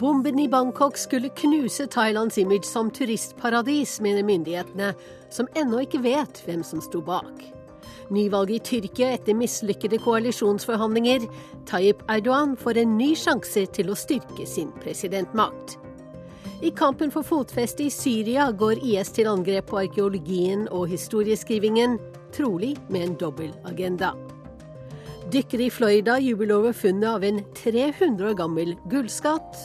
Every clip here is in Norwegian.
Bomben i Bangkok skulle knuse Thailands image som turistparadis, mener myndighetene, som ennå ikke vet hvem som sto bak. Nyvalget i Tyrkia etter mislykkede koalisjonsforhandlinger. Tayyip Erdogan får en ny sjanse til å styrke sin presidentmakt. I kampen for fotfeste i Syria går IS til angrep på arkeologien og historieskrivingen, trolig med en dobbeltagenda. Dykkere i Florida jubler over funnet av en 300 år gammel gullskatt.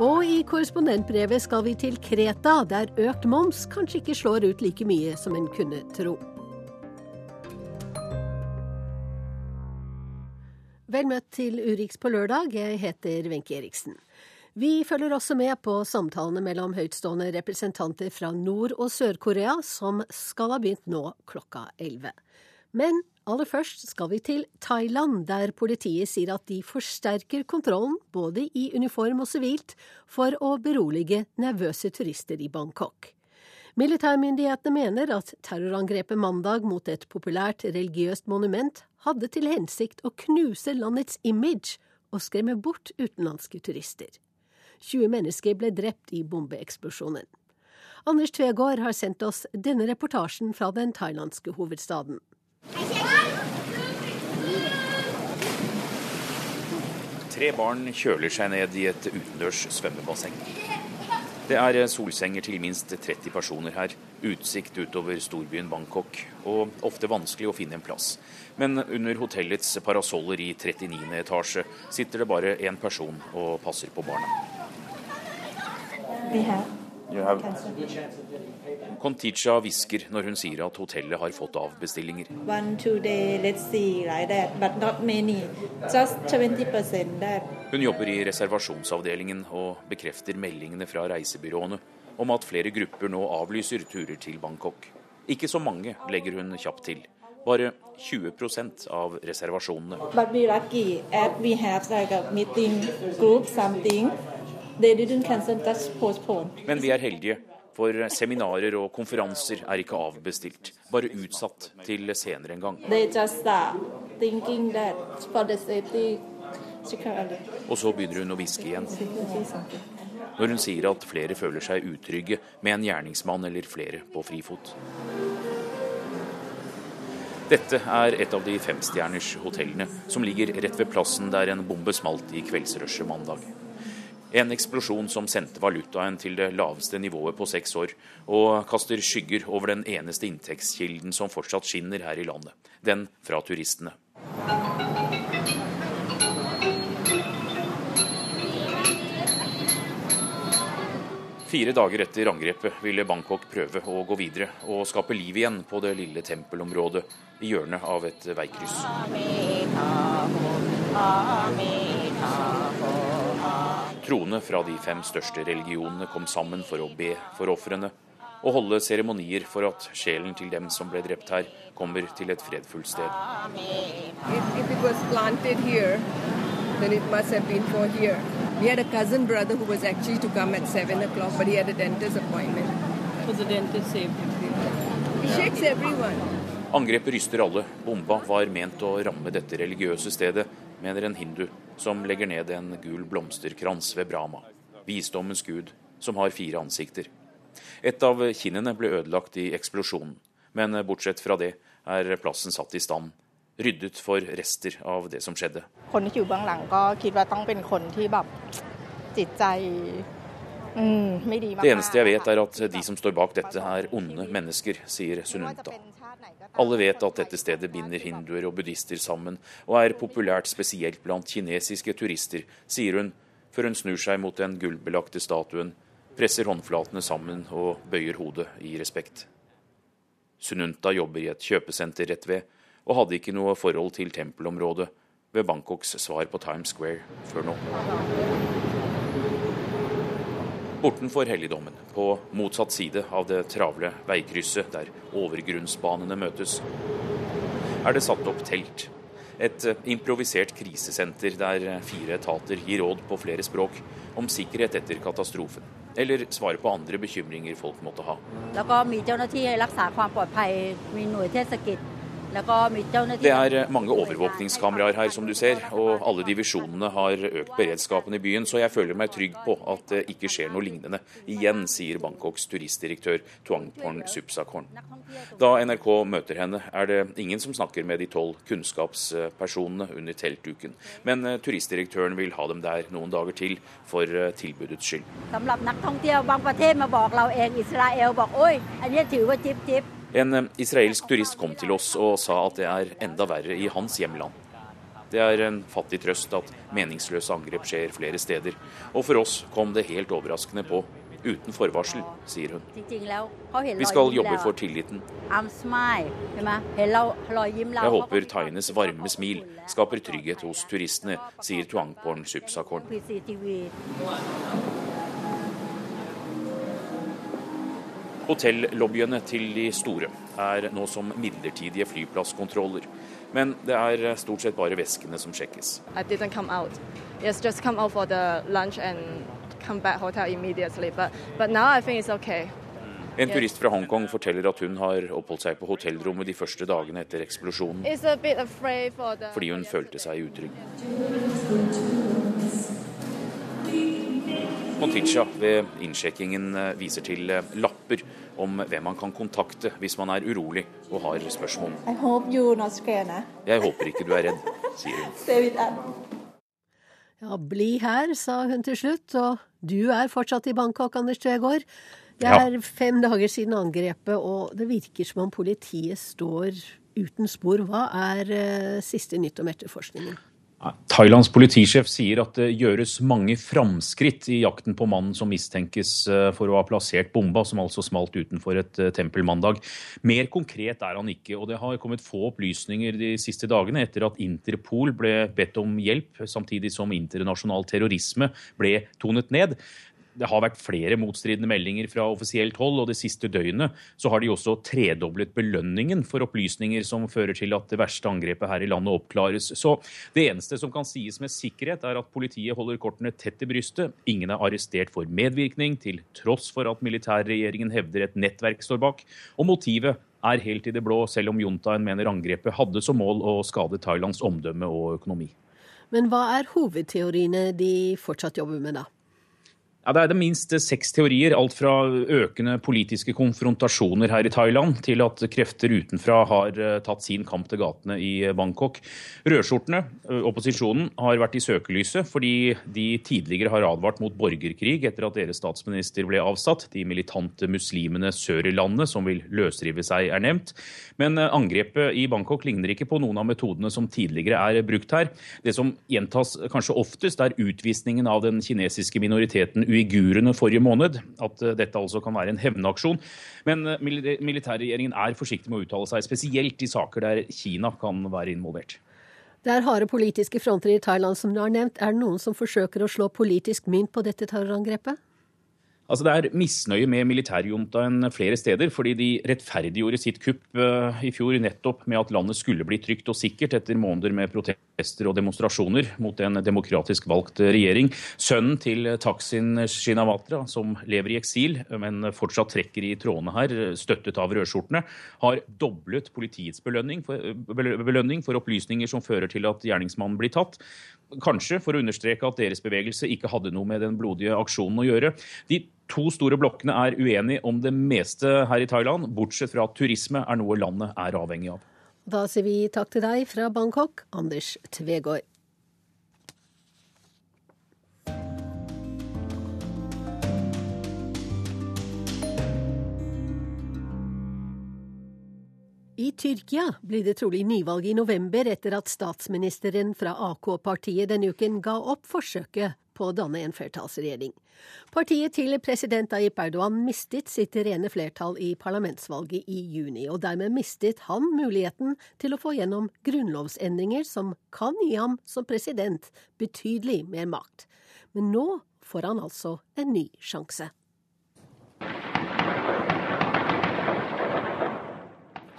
Og i korrespondentbrevet skal vi til Kreta, der økt moms kanskje ikke slår ut like mye som en kunne tro. Vel møtt til Urix på lørdag. Jeg heter Wenche Eriksen. Vi følger også med på samtalene mellom høytstående representanter fra Nord- og Sør-Korea, som skal ha begynt nå klokka 11. Men aller først skal vi til Thailand, der politiet sier at de forsterker kontrollen, både i uniform og sivilt, for å berolige nervøse turister i Bangkok. Militærmyndighetene mener at terrorangrepet mandag mot et populært religiøst monument hadde til hensikt å knuse landets image og skremme bort utenlandske turister. 20 mennesker ble drept i bombeeksplosjonen. Anders Tvegård har sendt oss denne reportasjen fra den thailandske hovedstaden. Tre barn kjøler seg ned i et utendørs svømmebasseng. Det er solsenger til minst 30 personer her, utsikt utover storbyen Bangkok, og ofte vanskelig å finne en plass. Men under hotellets parasoller i 39. etasje sitter det bare én person og passer på barna. Conticha hvisker når hun sier at hotellet har fått avbestillinger. Hun jobber i reservasjonsavdelingen og bekrefter meldingene fra reisebyråene om at flere grupper nå avlyser turer til Bangkok. Ikke så mange, legger hun kjapt til. Bare 20% av reservasjonene. But we're lucky at we have like meeting group. Men vi er heldige, for seminarer og konferanser er ikke avbestilt, bare utsatt til senere en gang. Og så begynner hun å hviske igjen. Når hun sier at flere føler seg utrygge med en gjerningsmann eller flere på frifot. Dette er et av de femstjerners hotellene som ligger rett ved plassen der en bombe smalt i kveldsrushet mandag. En eksplosjon som sendte valutaen til det laveste nivået på seks år, og kaster skygger over den eneste inntektskilden som fortsatt skinner her i landet, den fra turistene. Fire dager etter angrepet ville Bangkok prøve å gå videre og skape liv igjen på det lille tempelområdet i hjørnet av et veikryss. Troende fra de fem største religionene kom sammen for å be for ofrene og holde seremonier for at sjelen til dem som ble drept her, kommer til et fredfullt sted. Angrepet ryster alle. Bomba var ment å ramme dette religiøse stedet, mener en hindu som legger ned en gul blomsterkrans ved Brahma, visdommens gud, som har fire ansikter. Et av kinnene ble ødelagt i eksplosjonen, men bortsett fra det er plassen satt i stand, ryddet for rester av det som skjedde. Det eneste jeg vet, er at de som står bak dette, er onde mennesker, sier Sununta. Alle vet at dette stedet binder hinduer og buddhister sammen, og er populært spesielt blant kinesiske turister, sier hun, før hun snur seg mot den gullbelagte statuen, presser håndflatene sammen og bøyer hodet i respekt. Sununta jobber i et kjøpesenter rett ved, og hadde ikke noe forhold til tempelområdet ved Bangkoks svar på Times Square før nå. Bortenfor helligdommen, på motsatt side av det travle veikrysset der overgrunnsbanene møtes, er det satt opp telt. Et eh, improvisert krisesenter der fire etater gir råd på flere språk om sikkerhet etter katastrofen, eller svarer på andre bekymringer folk måtte ha. Det er mange overvåkningskameraer her, som du ser, og alle divisjonene har økt beredskapen i byen, så jeg føler meg trygg på at det ikke skjer noe lignende igjen, sier Bangkoks turistdirektør Tuangporn Supsakorn. Da NRK møter henne, er det ingen som snakker med de tolv kunnskapspersonene under teltduken, men eh, turistdirektøren vil ha dem der noen dager til for eh, tilbudets skyld. En eh, israelsk turist kom til oss og sa at det er enda verre i hans hjemland. Det er en fattig trøst at meningsløse angrep skjer flere steder. Og for oss kom det helt overraskende på. Uten forvarsel, sier hun. Vi skal jobbe for tilliten. Jeg håper thaienes varme smil skaper trygghet hos turistene, sier Tuangporn Supsakorn. Hotellobbyene til de store er nå som midlertidige flyplasskontroller. Men det er stort sett bare veskene som sjekkes. En turist fra Hongkong forteller at hun har oppholdt seg på hotellrommet de første dagene etter eksplosjonen, fordi hun følte seg utrygg. Konticha ved innsjekkingen eh, viser til eh, lapper om hvem man kan kontakte hvis man er urolig og har spørsmål. Jeg håper ikke du er redd, sier hun. Ja, bli her, sa hun til slutt. Og du er fortsatt i Bangkok, Anders Tvegård. Det er ja. fem dager siden angrepet, og det virker som om politiet står uten spor. Hva er uh, siste nytt om etterforskningen? Thailands politisjef sier at det gjøres mange framskritt i jakten på mannen som mistenkes eh, for å ha plassert bomba, som altså smalt utenfor et eh, tempel mandag. Mer konkret er han ikke, og det har kommet få opplysninger de siste dagene etter at Interpol ble bedt om hjelp, samtidig som internasjonal terrorisme ble tonet ned det har vært flere motstridende meldinger fra offisielt hold, og det siste døgnet så har de også tredoblet belønningen for opplysninger som fører til at det verste angrepet her i landet oppklares. Så det eneste som kan sies med sikkerhet, er at politiet holder kortene tett i brystet. Ingen er arrestert for medvirkning, til tross for at militærregjeringen hevder et nettverk står bak. Og motivet er helt i det blå, selv om juntaen mener angrepet hadde som mål å skade Thailands omdømme og økonomi. Men hva er hovedteoriene de fortsatt jobber med da? Ja, Det er det minst seks teorier. Alt fra økende politiske konfrontasjoner her i Thailand, til at krefter utenfra har eh, tatt sin kamp til gatene i Bangkok. Rødskjortene, eh, opposisjonen, har vært i søkelyset fordi de tidligere har advart mot borgerkrig etter at deres statsminister ble avsatt. De militante muslimene sør i landet som vil løsrive seg, er nevnt. Men eh, angrepet i Bangkok ligner ikke på noen av metodene som tidligere er brukt her. Det som gjentas kanskje oftest, er utvisningen av den kinesiske minoriteten uigurene forrige måned. At eh, dette altså kan være en hevnaksjon. Men eh, militærregjeringen er forsiktig med å uttale seg, spesielt i saker der Kina kan være involvert. Det er harde politiske fronter i Thailand, som du har nevnt. Er det noen som forsøker å slå politisk mynt på dette terrorangrepet? Altså Det er misnøye med militærjuntaen flere steder, fordi de rettferdiggjorde sitt kupp uh, i fjor nettopp med at landet skulle bli trygt og sikkert etter måneder med protester og demonstrasjoner mot en demokratisk valgt regjering. Sønnen til Taksin Shinawatra, som lever i eksil, men fortsatt trekker i trådene her, støttet av rødskjortene, har doblet politiets belønning for, belønning for opplysninger som fører til at gjerningsmannen blir tatt. Kanskje for å understreke at deres bevegelse ikke hadde noe med den blodige aksjonen å gjøre. De to store blokkene er uenige om det meste her i Thailand, bortsett fra at turisme er noe landet er avhengig av. Da sier vi takk til deg fra Bangkok, Anders Tvegård. I Tyrkia blir det trolig nyvalg i november etter at statsministeren fra AK-partiet denne uken ga opp forsøket på å danne en flertallsregjering. Partiet til president Tayyip Erdogan mistet sitt rene flertall i parlamentsvalget i juni, og dermed mistet han muligheten til å få gjennom grunnlovsendringer som kan gi ham som president betydelig mer makt. Men nå får han altså en ny sjanse.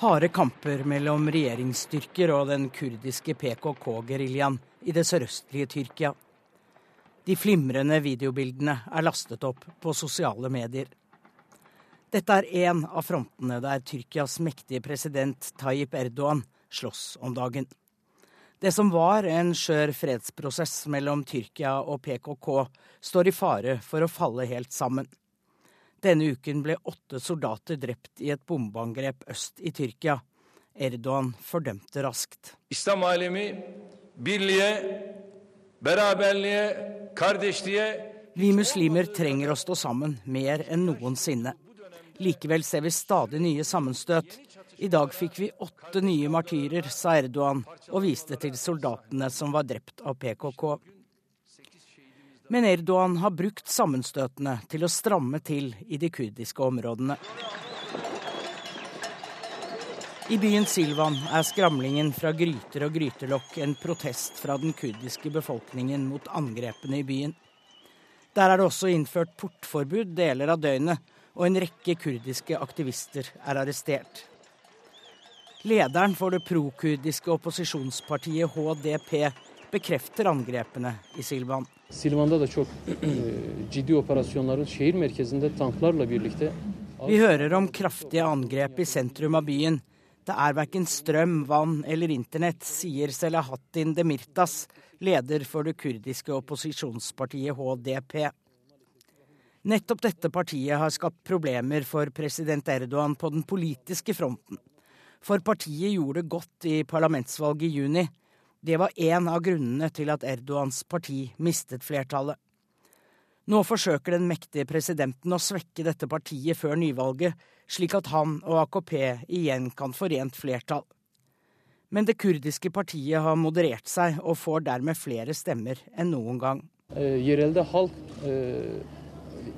Harde kamper mellom regjeringsstyrker og den kurdiske PKK-geriljaen i det sørøstlige Tyrkia de flimrende videobildene er lastet opp på sosiale medier. Dette er én av frontene der Tyrkias mektige president Tayyip Erdogan slåss om dagen. Det som var en skjør fredsprosess mellom Tyrkia og PKK, står i fare for å falle helt sammen. Denne uken ble åtte soldater drept i et bombeangrep øst i Tyrkia. Erdogan fordømte raskt. Islam alemi, birliğe, beraberliğe, Vi muslimer trenger å stå sammen mer enn noensinne. Likevel ser vi stadig nye sammenstøt. I dag fikk vi åtte nye martyrer, sa Erdogan og viste til soldatene som var drept av PKK. Men Erdogan har brukt sammenstøtene til å stramme til i de kurdiske områdene. I byen Silvan er skramlingen fra gryter og grytelokk en protest fra den kurdiske befolkningen mot angrepene i byen. Der er det også innført portforbud deler av døgnet, og en rekke kurdiske aktivister er arrestert. Lederen for det prokurdiske opposisjonspartiet HDP bekrefter angrepene i Silvan. Silvan'da da çok ciddi operasyonların şehir merkezinde tanklarla birlikte Vi hører om kraftige angrep i sentrum av byen. Det er verken strøm, vann eller internett, sier Selahattin Demirtas, leder for det kurdiske opposisjonspartiet HDP. Nettopp dette partiet har skapt problemer for president Erdogan på den politiske fronten. For partiet gjorde det godt i parlamentsvalget i juni. Det var én av grunnene til at Erdogans parti mistet flertallet. Nå forsøker den mektige presidenten å svekke dette partiet før nyvalget, slik at han og AKP igjen kan få rent flertall. Men det kurdiske partiet har moderert seg og får dermed flere stemmer enn noen gang. Yerelde halk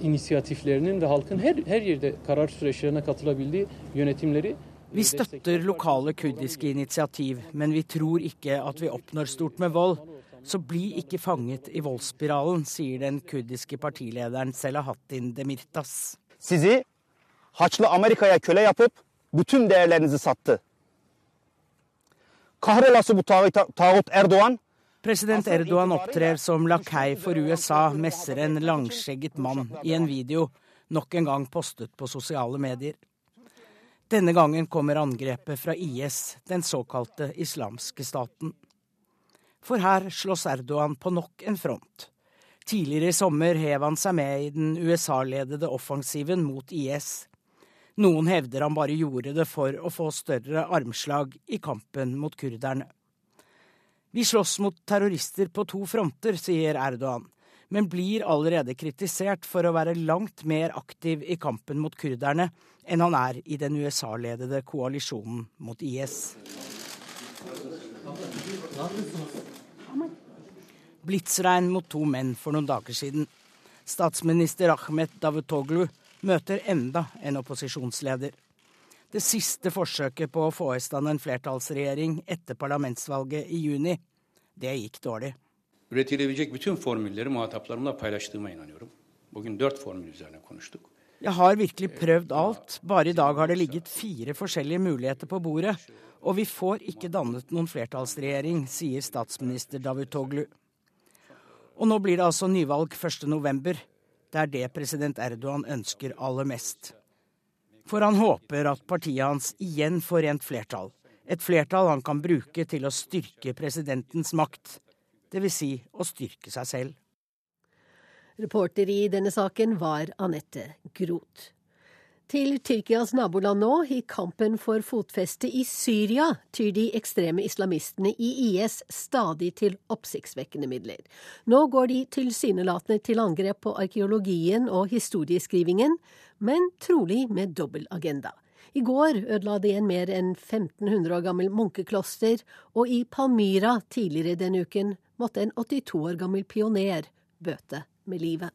inisiatiflerinin ve halkın her, her yerde karar süreçlerine katılabildiği yönetimleri vi støtter lokale kurdiske initiativ, men vi tror ikke at vi oppnår stort med vold. Så bli ikke fanget i voldsspiralen, sier den kurdiske partilederen Selahattin Demirtas. Sizi Haçlı Amerika'ya köle yapıp bütün değerlerinizi sattı. Kahrolası bu tağut Erdoğan President Erdogan opptrer som lakei for USA, messer en langskjegget mann i en video, nok en gang postet på sosiale medier. Denne gangen kommer angrepet fra IS, den såkalte islamske staten. For her slåss Erdogan på nok en front. Tidligere i sommer hev han seg med i den USA-ledede offensiven mot IS. Noen hevder han bare gjorde det for å få større armslag i kampen mot kurderne. Vi slåss mot terrorister på to fronter, sier Erdogan, men blir allerede kritisert for å være langt mer aktiv i kampen mot kurderne enn han er i den USA-ledede koalisjonen mot IS. Blitsregn mot to menn for noen dager siden. Statsminister Ahmed Davutoglu møter enda en opposisjonsleder. Det siste forsøket på å få i stand en flertallsregjering etter parlamentsvalget i juni, det gikk dårlig. Üretilebilecek bütün formülleri muhataplarımla paylaştığıma inanıyorum. Bugün dört formül üzerine konuştuk. Jeg har virkelig prøvd alt. Bare i dag har det ligget fire forskjellige muligheter på bordet. Og vi får ikke dannet noen flertallsregjering, sier statsminister Davutoglu. Og nå blir det altså nyvalg 1.11. Det er det president Erdogan ønsker aller mest. For han håper at partiet hans igjen får rent flertall. Et flertall han kan bruke til å styrke presidentens makt. Dvs. Si å styrke seg selv. Reporter i denne saken var Anette Groth. Til Tyrkias naboland nå, i kampen for fotfeste i Syria, tyr de ekstreme islamistene i IS stadig til oppsiktsvekkende midler. Nå går de tilsynelatende til angrep på arkeologien og historieskrivingen, men trolig med dobbel agenda. I går ødela de en mer enn 1500 år gammel munkekloster, og i Palmyra tidligere denne uken måtte en 82 år gammel pioner bøte med livet.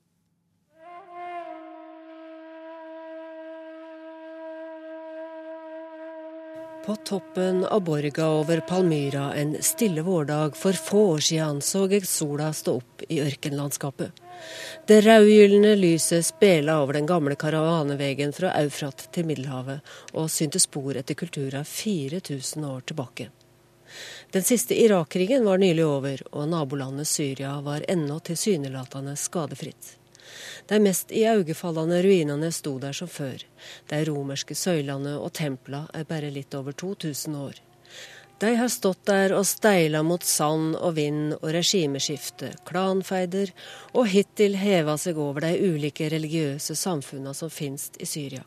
På toppen av Borga over Palmyra en stille vårdag for få år siden så jeg sola stå opp i ørkenlandskapet. Det rødgylne lyset spela over den gamle karavanevegen fra Eufrat til Middelhavet, og synte spor etter kulturer 4000 år tilbake. Den siste Irak-krigen var nylig over, og nabolandet Syria var ennå tilsynelatende skadefritt. De mest iøynefallende ruinene sto der som før. De romerske søylene og templene er bare litt over 2000 år. De har stått der og steila mot sand og vind og regimeskifte, klanfeider, og hittil heva seg over de ulike religiøse samfunna som finnes i Syria.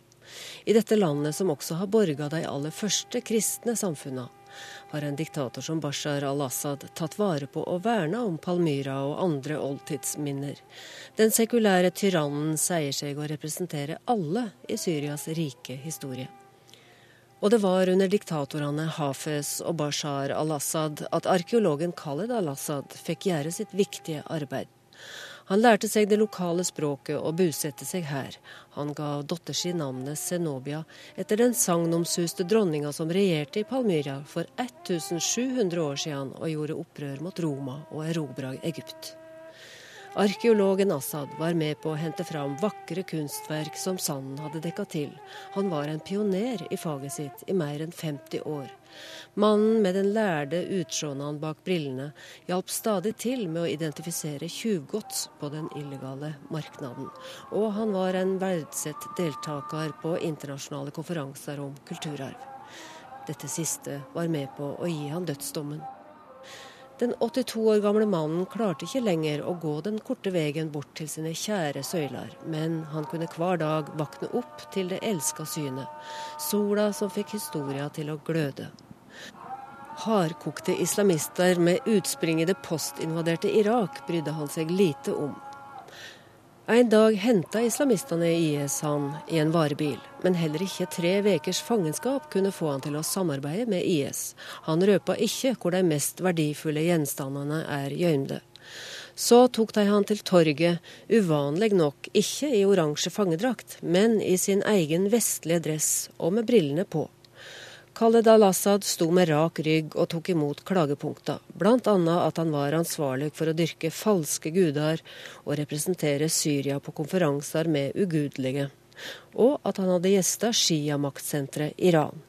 I dette landet som også har borga de aller første kristne samfunna, har en diktator som Bashar al-Assad tatt vare på og verna om Palmyra og andre oldtidsminner. Den sekulære tyrannen seier seg å representere alle i Syrias rike historie. Og det var under diktatorene Hafez og Bashar al-Assad at arkeologen Khaled al-Assad fikk gjøre sitt viktige arbeid. Han lærte seg det lokale språket og bosatte seg her. Han ga datter si navnet Zenobia etter den sagnomsuste dronninga som regjerte i Palmyra for 1700 år siden og gjorde opprør mot Roma og erobra Egypt. Arkeologen Assad var med på å hente fram vakre kunstverk som sanden hadde dekka til. Han var en pioner i faget sitt i mer enn 50 år. Mannen med den lærde utsjånaen bak brillene hjalp stadig til med å identifisere tjuvgods på den illegale marknaden. Og han var en verdsett deltaker på internasjonale konferanser om kulturarv. Dette siste var med på å gi han dødsdommen. Den 82 år gamle mannen klarte ikke lenger å gå den korte veien bort til sine kjære søyler, men han kunne hver dag våkne opp til det elska synet, sola som fikk historia til å gløde. Hardkokte islamister med utspring i det postinvaderte Irak brydde han seg lite om. En dag henta islamistene IS han i en varebil, men heller ikke tre ukers fangenskap kunne få han til å samarbeide med IS. Han røpa ikke hvor de mest verdifulle gjenstandene er gjømte. Så tok de han til torget, uvanlig nok ikke i oransje fangedrakt, men i sin egen vestlige dress og med brillene på. Khaled al-Assad sto med rak rygg og tok imot klagepunkter, bl.a. at han var ansvarlig for å dyrke falske guder og representere Syria på konferanser med ugudelige, og at han hadde gjesta Shia-maktsenteret Iran.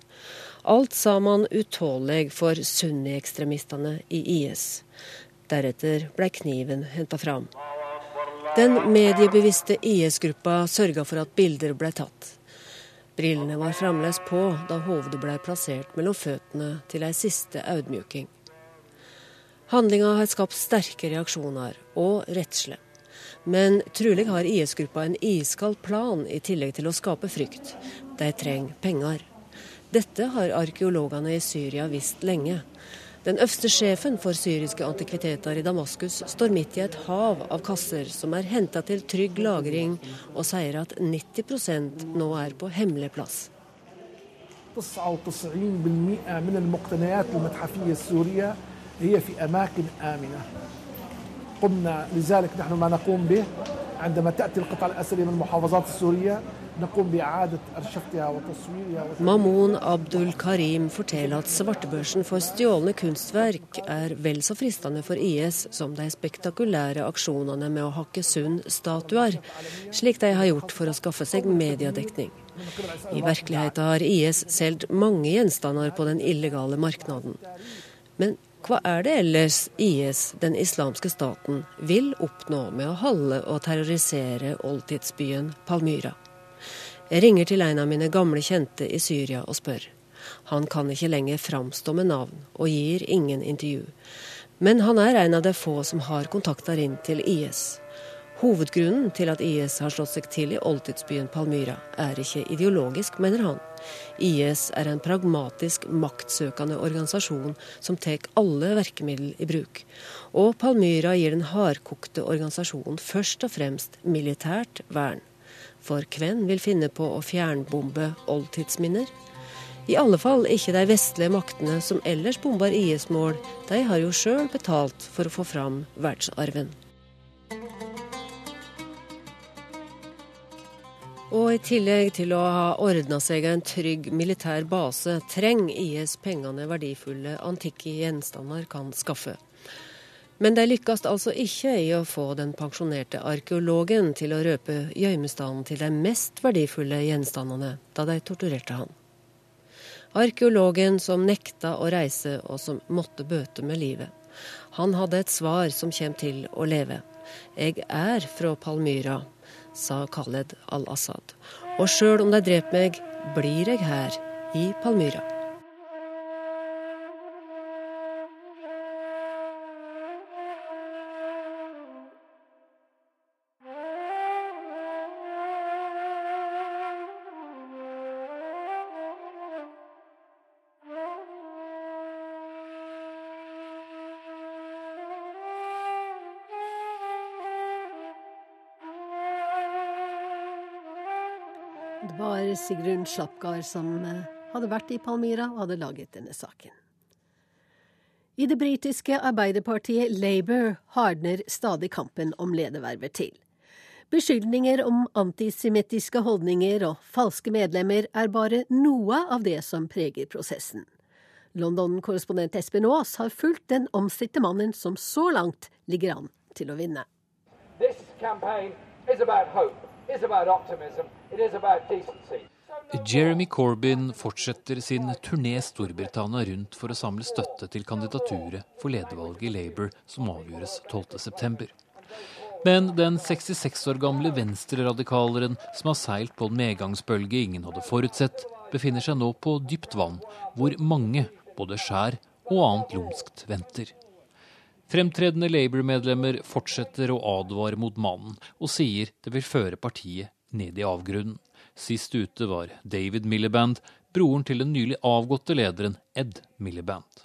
Alt sa man utålelig for sunni-ekstremistene i IS. Deretter ble kniven henta fram. Den mediebevisste IS-gruppa sørga for at bilder ble tatt. Brillene var fremdeles på da hovedet ble plassert mellom føttene til ei siste audmjuking. Handlinga har skapt sterke reaksjoner, og redsle. Men trolig har IS-gruppa en iskald plan i tillegg til å skape frykt. De trenger penger. Dette har arkeologene i Syria visst lenge. Den øverste sjefen for syriske antikviteter i Damaskus står midt i et hav av kasser som er henta til trygg lagring, og sier at 90 nå er på hemmelig plass. قمنا لذلك نحن ما نقوم به عندما تأتي القطع الأثرية من المحافظات السورية Mamoun Abdul Karim forteller at svartebørsen for stjålne kunstverk er vel så fristende for IS som de spektakulære aksjonene med å hakke Sund-statuer, slik de har gjort for å skaffe seg mediedekning. I virkeligheten har IS solgt mange gjenstander på den illegale marknaden. Men hva er det ellers IS, den islamske staten, vil oppnå med å holde og terrorisere oldtidsbyen Palmyra? Jeg ringer til en av mine gamle kjente i Syria og spør. Han kan ikke lenger framstå med navn, og gir ingen intervju. Men han er en av de få som har kontakter inn til IS. Hovedgrunnen til at IS har slått seg til i oldtidsbyen Palmyra, er ikke ideologisk, mener han. IS er en pragmatisk, maktsøkende organisasjon som tar alle virkemidler i bruk. Og Palmyra gir den hardkokte organisasjonen først og fremst militært vern. For hvem vil finne på å fjernbombe oldtidsminner? I alle fall ikke de vestlige maktene som ellers bomber IS-mål. De har jo sjøl betalt for å få fram verdensarven. Og i tillegg til å ha ordna seg en trygg militær base, trenger IS pengene verdifulle antikke gjenstander kan skaffe. Men de lykkes altså ikke i å få den pensjonerte arkeologen til å røpe gjøymestanden til de mest verdifulle gjenstandene da de torturerte han. Arkeologen som nekta å reise og som måtte bøte med livet. Han hadde et svar som kommer til å leve. Jeg er fra Palmyra, sa Khaled al-Assad. Og sjøl om de dreper meg, blir jeg her, i Palmyra. Sigrun Slapgard som eh, hadde vært i Palmyra og hadde laget denne saken. I det britiske arbeiderpartiet Labour hardner stadig kampen om ledervervet til. Beskyldninger om antisemittiske holdninger og falske medlemmer er bare noe av det som preger prosessen. London-korrespondent Espen Aas har fulgt den omstridte mannen som så langt ligger an til å vinne. This campaign is about hope. Jeremy Corbyn fortsetter sin turné Storbritannia rundt for å samle støtte til kandidaturet for ledervalget i Labour som avgjøres 12.9. Men den 66 år gamle venstreradikaleren som har seilt på en medgangsbølge ingen hadde forutsett, befinner seg nå på dypt vann, hvor mange, både skjær og annet lumskt, venter. Fremtredende Labour-medlemmer fortsetter å advare mot mannen, og sier det vil føre partiet ned i avgrunnen. Sist ute var David Milliband, broren til den nylig avgåtte lederen Ed Milliband.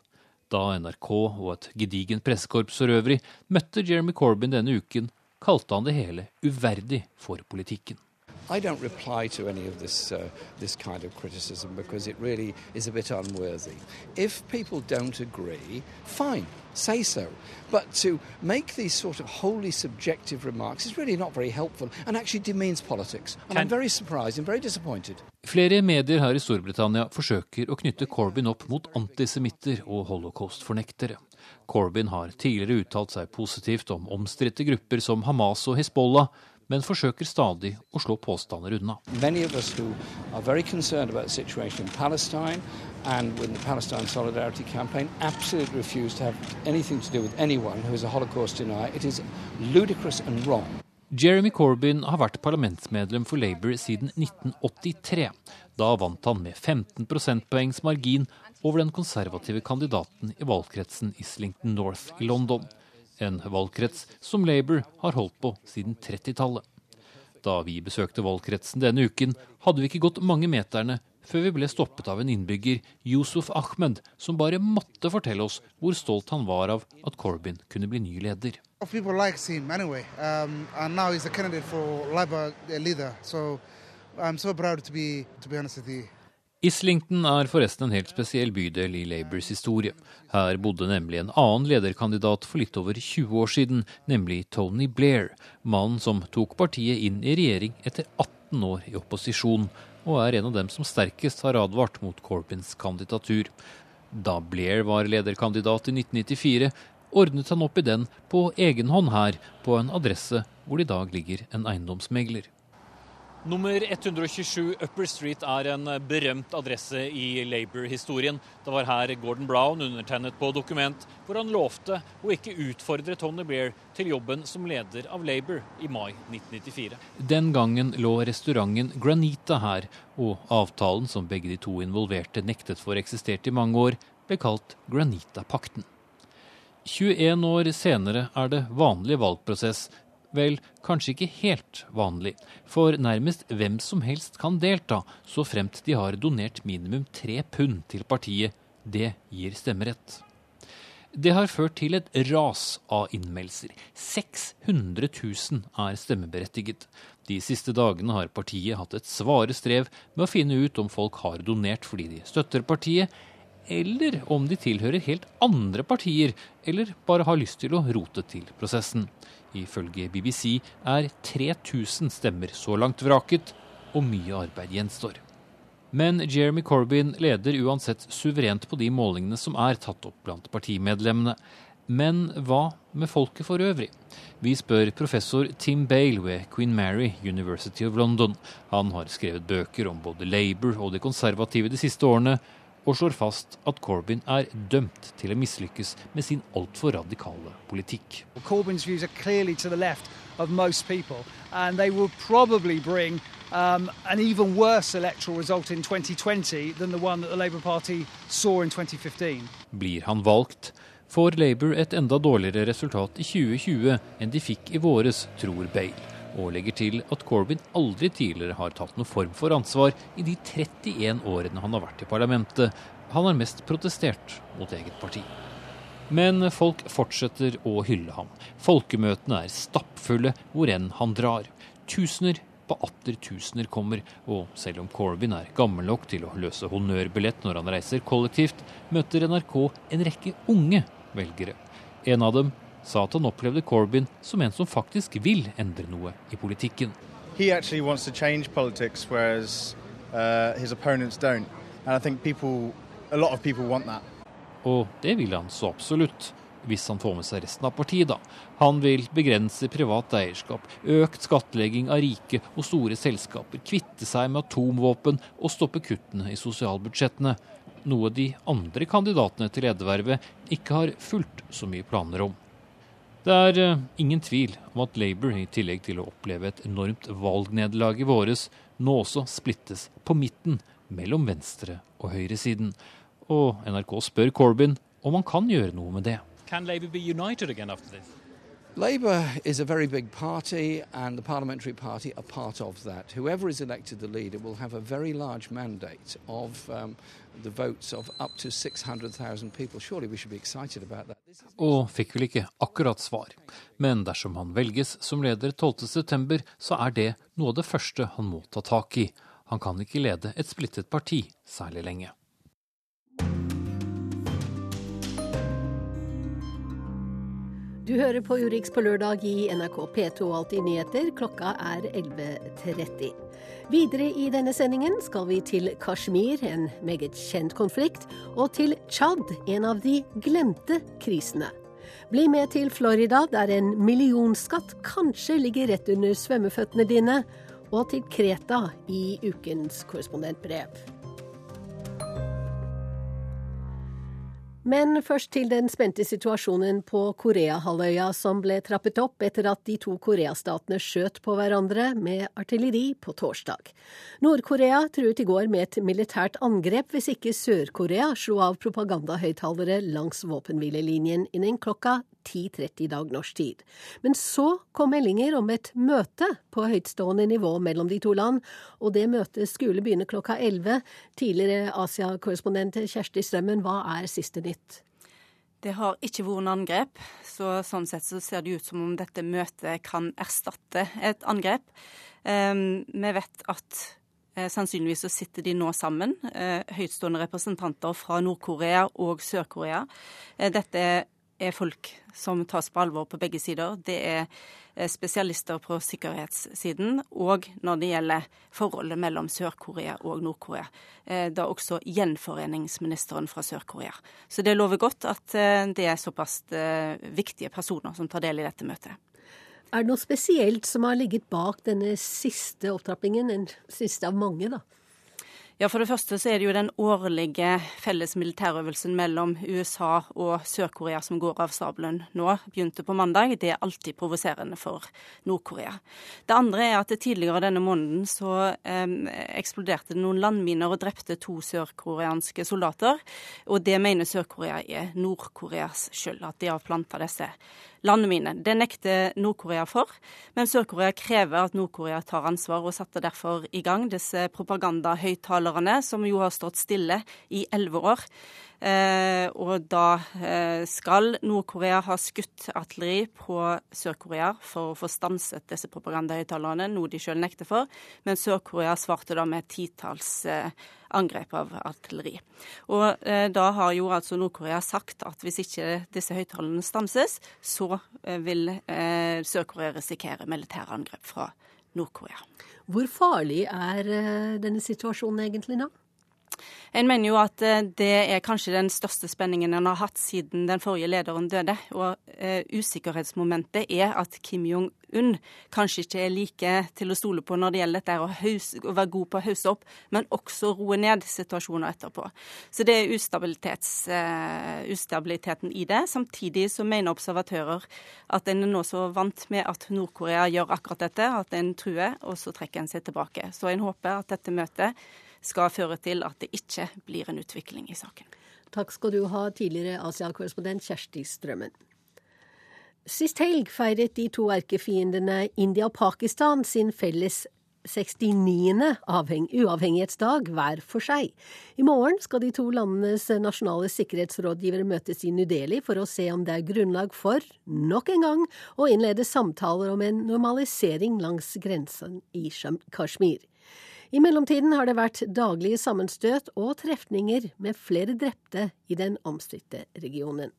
Da NRK og et gedigent pressekorps for øvrig møtte Jeremy Corbyn denne uken, kalte han det hele uverdig for politikken. I don't reply to any of this, uh, this kind of criticism because it really is a bit unworthy. If people don't agree, fine, say so. But to make these sort of wholly subjective remarks is really not very helpful and actually demeans politics. And I'm very surprised and very disappointed. Flere medier her i Storbritannia forsøker å knytte Corbyn opp mot antisemitter og holocaust-fornektere. Corbyn har tidligere uttalt seg positivt om omstridte grupper som Hamas og Hizbollah, men forsøker stadig å slå påstander unna. and with the Palestine Solidarity Campaign, absolutely refuse to have anything to do with anyone who is a Holocaust denier. It is ludicrous and wrong. Jeremy Corbyn har vært parlamentsmedlem for Labour siden 1983. Da vant han med 15 prosentpoengs margin over den konservative kandidaten i valgkretsen Islington North i London en valgkrets som Labour har holdt på siden 30-tallet. Da vi besøkte valgkretsen denne uken, hadde vi ikke gått mange meterne før vi ble stoppet av en innbygger, Yusuf Ahmed, som bare måtte fortelle oss hvor stolt han var av at Corbyn kunne bli ny leder. Anyway. Um, Labour so so to be, to be. Islington er forresten en helt spesiell bydel i Labours historie. Her bodde nemlig en annen lederkandidat for litt over 20 år siden, nemlig Tony Blair, mannen som tok partiet inn i regjering etter 18 år i opposisjon, og er en av dem som sterkest har advart mot Corbyns kandidatur. Da Blair var lederkandidat i 1994, ordnet han opp i den på egen hånd her, på en adresse hvor det i dag ligger en eiendomsmegler. Nummer 127 Upper Street er en berømt adresse i Labour-historien. Det var her Gordon Brown undertegnet på dokument hvor han lovte å ikke utfordre Tony Blair til jobben som leder av Labour i mai 1994. Den gangen lå restauranten Granita her, og avtalen som begge de to involverte nektet for eksistert i mange år, ble kalt Granita-pakten. 21 år senere er det vanlig valgprosess Vel, kanskje ikke helt vanlig, for nærmest hvem som helst kan delta, så fremt de har donert minimum tre pund til partiet. Det gir stemmerett. Det har ført til et ras av innmeldelser. 600 000 er stemmeberettiget. De siste dagene har partiet hatt et svare strev med å finne ut om folk har donert fordi de støtter partiet, eller om de tilhører helt andre partier, eller bare har lyst til å rote til prosessen. Ifølge BBC er 3000 stemmer så langt vraket, og mye arbeid gjenstår. Men Jeremy Corbyn leder uansett suverent på de målingene som er tatt opp blant partimedlemmene. Men hva med folket for øvrig? Vi spør professor Tim Bale ved Queen Mary University of London. Han har skrevet bøker om både Labour og de konservative de siste årene, og slår fast at Corbyn er dømt til å mislykkes med sin altfor radikale politikk. Corbyns views are clearly to the left of most people, and they will probably bring um, an even worse electoral result in 2020 than the one that the Labour Party saw in 2015. Blir han valgt, får Labour et enda dårligere resultat i 2020 enn de fikk i våres, tror Bale og legger til at Corbyn aldri tidligere har tatt noen form for ansvar i de 31 årene han har vært i parlamentet. Han har mest protestert mot eget parti. Men folk fortsetter å hylle ham. Folkemøtene er stappfulle hvor enn han drar. Tusener på atter tusener kommer, og selv om Corbyn er gammel nok til å løse honnørbillett når han reiser kollektivt, møter NRK en rekke unge velgere. En av dem sa at han opplevde Corbyn som en som faktisk vil endre noe i politikken. Politics, whereas uh, people. Og det vil han så absolutt, hvis han får med seg resten av partiet, da. Han vil begrense privat eierskap, økt skattlegging av rike og store selskaper, kvitte seg med atomvåpen og stoppe kuttene i sosialbudsjettene. Noe de andre kandidatene til ledervervet ikke har fulgt så mye planer om. Det er uh, ingen tvil om at Labour, i tillegg til å oppleve et enormt valgnederlag i våres, nå også splittes på midten mellom venstre- og høyresiden. Og NRK spør Corbyn om han kan gjøre noe med det. Kan Labour be united again after this? Labour is a very big party, and the Parliamentary Party are part of that. Whoever is elected the leader will have a very large mandate of um, the votes of up to 600,000 people. Surely we should be excited about that. Og fikk vel ikke akkurat svar. Men dersom han velges som leder 12.9, så er det noe av det første han må ta tak i. Han kan ikke lede et splittet parti særlig lenge. Du hører på Urix på lørdag i NRK P2 Alltid nyheter. Klokka er 11.30. Videre i denne sendingen skal vi til Kashmir, en meget kjent konflikt, og til Tsjad, en av de glemte krisene. Bli med til Florida, der en millionskatt kanskje ligger rett under svømmeføttene dine, og til Kreta i ukens korrespondentbrev. Men først til den spente situasjonen på Koreahalvøya, som ble trappet opp etter at de to koreastatene skjøt på hverandre med artilleri på torsdag. Nord-Korea truet i går med et militært angrep hvis ikke Sør-Korea slo av propagandahøyttalere langs våpenhvilelinjen innen klokka 10.30 dag norsk tid. Men så kom meldinger om et møte på høytstående nivå mellom de to land, og det møtet skulle begynne klokka 11. Tidligere Asia-korrespondent Kjersti Strømmen, hva er siste nytt? Det har ikke vært noe angrep, så sånn sett så ser det ut som om dette møtet kan erstatte et angrep. Um, vi vet at eh, Sannsynligvis så sitter de nå sammen, eh, høytstående representanter fra Nord-Korea og Sør-Korea. Eh, dette er folk som tas på alvor på begge sider. Det er eh, spesialister på sikkerhetssiden, og når det gjelder forholdet mellom Sør-Korea og Nord-Korea. Eh, da også gjenforeningsministeren fra Sør-Korea. Så det lover godt at eh, det er såpass viktige personer som tar del i dette møtet. Er det noe spesielt som har ligget bak denne siste opptrappingen, den siste av mange, da? Ja, For det første så er det jo den årlige felles militærøvelsen mellom USA og Sør-Korea som går av stabelen nå. Begynte på mandag. Det er alltid provoserende for Nord-Korea. Det andre er at tidligere denne måneden så eh, eksploderte det noen landminer og drepte to sørkoreanske soldater. Og det mener Sør-Korea er Nord-Koreas skyld, at de har planta disse landmine. Det nekter Nord-Korea for, men Sør-Korea krever at Nord-Korea tar ansvar, og satte derfor i gang disse propagandahøyttalerne, som jo har stått stille i elleve år. Eh, og da eh, skal Nord-Korea ha skutt artilleri på Sør-Korea for å få stanset disse propagandahøyttalerne, noe de sjøl nekter for. Men Sør-Korea svarte da med titalls eh, angrep av artilleri. Og da har jo altså Nord-Korea sagt at hvis ikke disse høyttalerne stanses, så vil Sør-Korea risikere militære angrep fra Nord-Korea. Hvor farlig er denne situasjonen egentlig nå? En mener jo at eh, det er kanskje den største spenningen en har hatt siden den forrige lederen døde. Og eh, usikkerhetsmomentet er at Kim Jong-un kanskje ikke er like til å stole på når det gjelder dette å, hause, å være god på å hausse opp, men også roe ned situasjoner etterpå. Så det er uh, ustabiliteten i det. Samtidig så mener observatører at en er nå så vant med at Nord-Korea gjør akkurat dette, at en truer, og så trekker en seg tilbake. Så en håper at dette møtet skal føre til at det ikke blir en utvikling i saken. Takk skal du ha, tidligere Asia-korrespondent Kjersti Strømmen. Sist helg feiret de to erkefiendene India og Pakistan sin felles 69. uavhengighetsdag hver for seg. I morgen skal de to landenes nasjonale sikkerhetsrådgivere møtes i New Delhi for å se om det er grunnlag for, nok en gang, å innlede samtaler om en normalisering langs grensen i Kashmir. I mellomtiden har det vært daglige sammenstøt og trefninger med flere drepte i den omstridte regionen.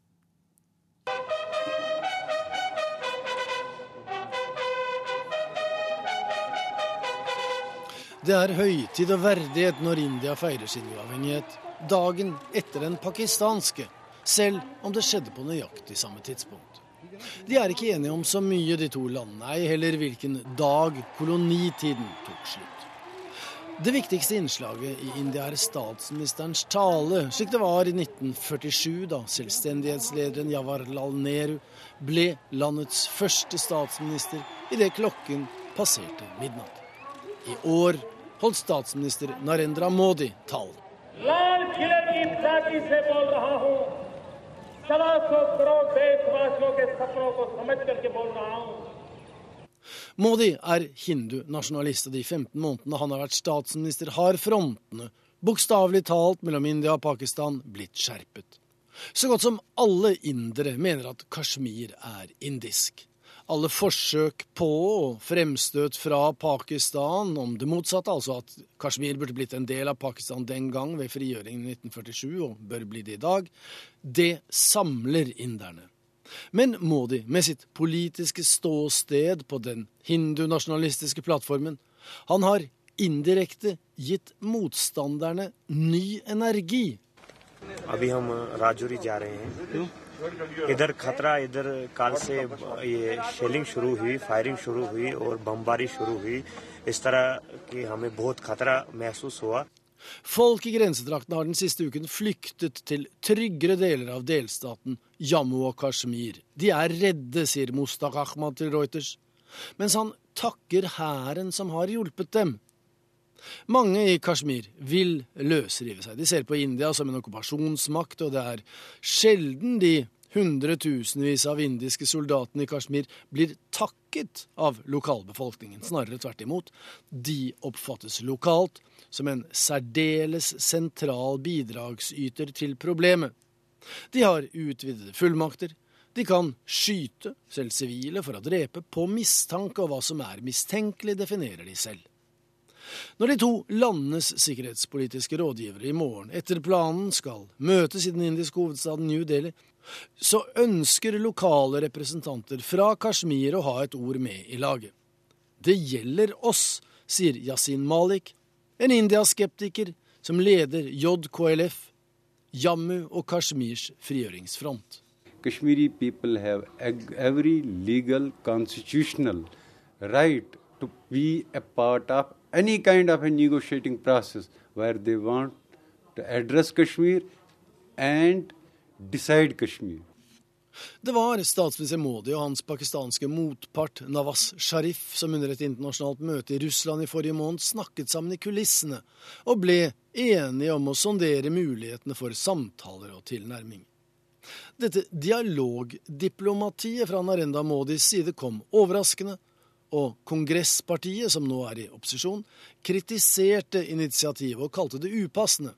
Det er høytid og verdighet når India feirer sin uavhengighet, dagen etter den pakistanske, selv om det skjedde på nøyaktig samme tidspunkt. De er ikke enige om så mye, de to landene, ei heller hvilken dag kolonitiden tok slutt. Det viktigste innslaget i India er statsministerens tale, slik det var i 1947, da selvstendighetslederen Jawaharlal Nehru ble landets første statsminister idet klokken passerte midnatt. I år holdt statsminister Narendra Modi talen. Modi er hindu-nasjonalist, og de 15 månedene han har vært statsminister, har frontene, bokstavelig talt mellom India og Pakistan, blitt skjerpet. Så godt som alle indere mener at Kashmir er indisk alle forsøk på og fremstøt fra Pakistan om det motsatte, altså at Kashmir burde blitt en del av Pakistan den gang ved frigjøringen i 1947, og bør bli det i dag, det samler inderne. Men Modi, med sitt politiske ståsted på den hindunasjonalistiske plattformen, han har indirekte gitt motstanderne ny energi. अभी हम राजौरी जा रहे हैं इधर खतरा इधर काल से ये शेलिंग शुरू हुई फायरिंग शुरू हुई और बमबारी शुरू हुई इस तरह कि हमें बहुत खतरा महसूस हुआ Folk i grensetraktene har den siste uken flyktet til tryggere deler av delstaten Jammu og Kashmir. De er redde, sier Mustak Ahmad til Reuters, mens han takker hæren som har hjulpet dem. Mange i Kashmir vil løsrive seg. De ser på India som en okkupasjonsmakt, og det er sjelden de hundretusenvis av indiske soldatene i Kashmir blir takket av lokalbefolkningen. Snarere tvert imot. De oppfattes lokalt som en særdeles sentral bidragsyter til problemet. De har utvidede fullmakter. De kan skyte, selv sivile, for å drepe på mistanke, og hva som er mistenkelig, definerer de selv. Når de to landenes sikkerhetspolitiske rådgivere i morgen etter planen skal møtes i den indiske hovedstaden New Delhi, så ønsker lokale representanter fra Kashmir å ha et ord med i laget. Det gjelder oss, sier Yasin Malik, en India-skeptiker som leder JKLF, Jammu og Kashmirs frigjøringsfront. Kashmiri people have every legal constitutional right to be a part of any kind of a negotiating process where Kashmir and decide Kashmir. Det var statsminister Modi og hans pakistanske motpart Nawaz Sharif som under et internasjonalt møte i Russland i forrige måned snakket sammen i kulissene og ble enige om å sondere mulighetene for samtaler og tilnærming. Dette dialogdiplomatiet fra Narenda Modis side kom overraskende og kongresspartiet, som nå er i opposisjon, kritiserte initiativet og kalte det upassende.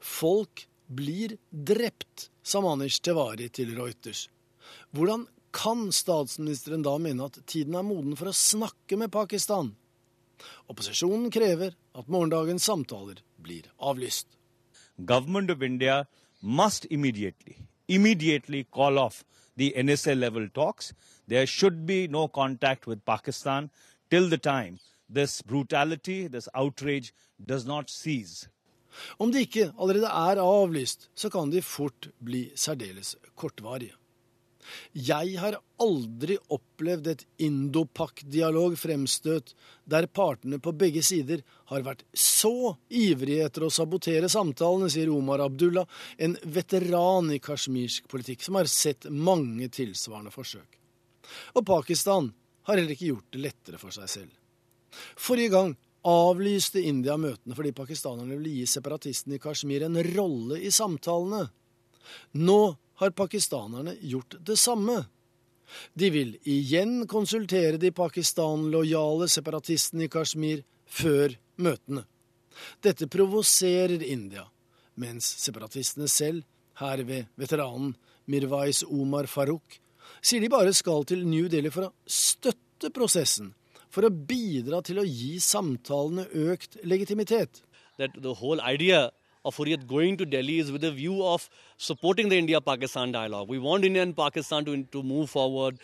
Folk blir drept, sa Manish Tevari til Reuters. Hvordan kan statsministeren da mene at tiden er moden for å snakke med Pakistan? Opposisjonen krever at morgendagens samtaler blir avlyst. Government of India must immediately, immediately call off the NSA level talks There should be no contact with Pakistan till the time this brutality, this outrage, does not cease. Om de ikke allerede er avlyst, så kan de fort bli særdeles kortvarige. Jeg har aldri opplevd et Indopak-dialog-fremstøt der partene på begge sider har vært så ivrige etter å sabotere samtalene, sier Omar Abdullah, en veteran i kasjmirsk politikk som har sett mange tilsvarende forsøk. Og Pakistan har heller ikke gjort det lettere for seg selv. Forrige gang avlyste India møtene fordi pakistanerne ville gi separatistene i Kashmir en rolle i samtalene. Nå har pakistanerne gjort det samme. De vil igjen konsultere de Pakistan-lojale separatistene i Kashmir før møtene. Dette provoserer India, mens separatistene selv, her ved veteranen Mirwais Omar Farouk, sier de bare skal til New Delhi for å støtte prosessen, for å bidra til å gi samtalene økt legitimitet. That the whole idea of Hurriyat going to Delhi is with a view of supporting the India-Pakistan dialogue. We want India and Pakistan to, to move forward.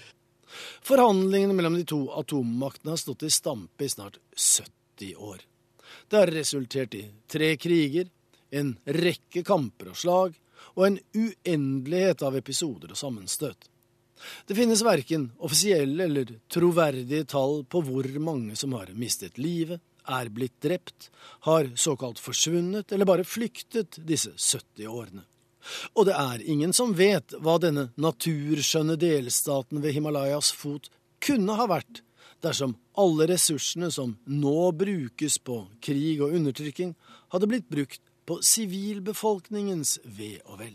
Forhandlingene mellom de to atommaktene har stått i stampe i snart 70 år. Det har resultert i tre kriger, en rekke kamper og slag, og en uendelighet av episoder og sammenstøt. Det finnes verken offisielle eller troverdige tall på hvor mange som har mistet livet, er blitt drept, har såkalt forsvunnet eller bare flyktet disse 70 årene. Og det er ingen som vet hva denne naturskjønne delstaten ved Himalayas fot kunne ha vært dersom alle ressursene som nå brukes på krig og undertrykking, hadde blitt brukt på sivilbefolkningens ve og vel.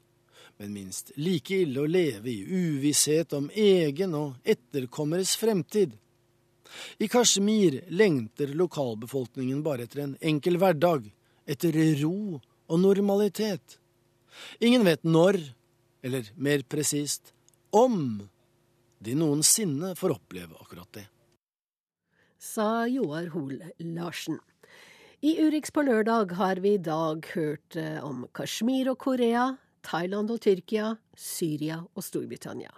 men minst like ille å leve i uvisshet om egen og etterkommeres fremtid. I Kashmir lengter lokalbefolkningen bare etter en enkel hverdag, etter ro og normalitet. Ingen vet når, eller mer presist om, de noensinne får oppleve akkurat det. Sa Joar Hoel Larsen. I Urix på lørdag har vi i dag hørt eh, om Kashmir og Korea, Thailand og Tyrkia, Syria og Storbritannia.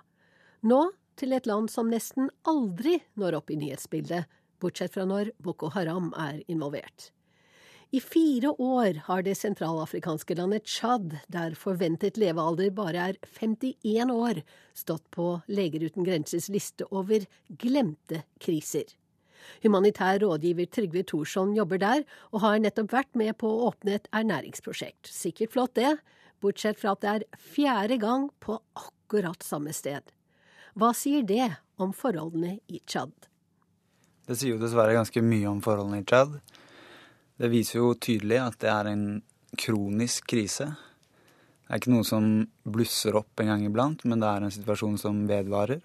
Nå til et land som nesten aldri når opp i nyhetsbildet, bortsett fra når Boko Haram er involvert. I fire år har det sentralafrikanske landet Tsjad, der forventet levealder bare er 51 år, stått på Leger uten grensers liste over glemte kriser. Humanitær rådgiver Trygve Thorsson jobber der, og har nettopp vært med på å åpne et ernæringsprosjekt. Sikkert flott, det, bortsett fra at det er fjerde gang på akkurat samme sted. Hva sier det om forholdene i Tsjad? Det sier jo dessverre ganske mye om forholdene i Tsjad. Det viser jo tydelig at det er en kronisk krise. Det er ikke noe som blusser opp en gang iblant, men det er en situasjon som vedvarer.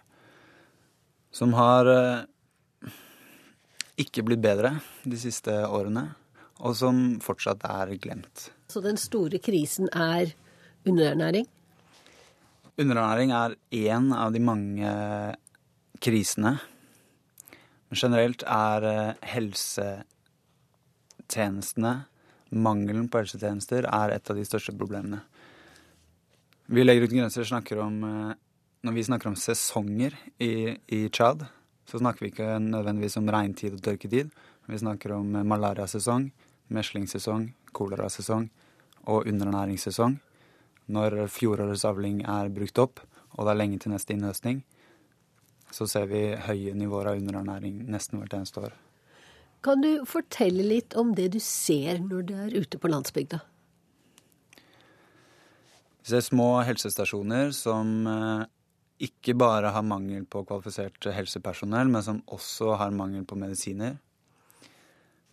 Som har eh, ikke blitt bedre de siste årene, og som fortsatt er glemt. Så den store krisen er underernæring? Underernæring er én av de mange krisene. Men generelt er eh, helsetjenestene, mangelen på helsetjenester, er et av de største problemene. Vi Legger uten grenser snakker om eh, Når vi snakker om sesonger i, i Tsjad, så snakker vi ikke nødvendigvis om regntid og tørketid. Vi snakker om eh, malariasesong, meslingsesong, kolerasesong og underernæringssesong. Når fjorårets avling er brukt opp, og det er lenge til neste innhøstning, så ser vi høye nivåer av underernæring nesten hvert eneste år. Kan du fortelle litt om det du ser når du er ute på landsbygda? Vi ser små helsestasjoner som eh, ikke bare har mangel på kvalifisert helsepersonell, men som også har mangel på medisiner.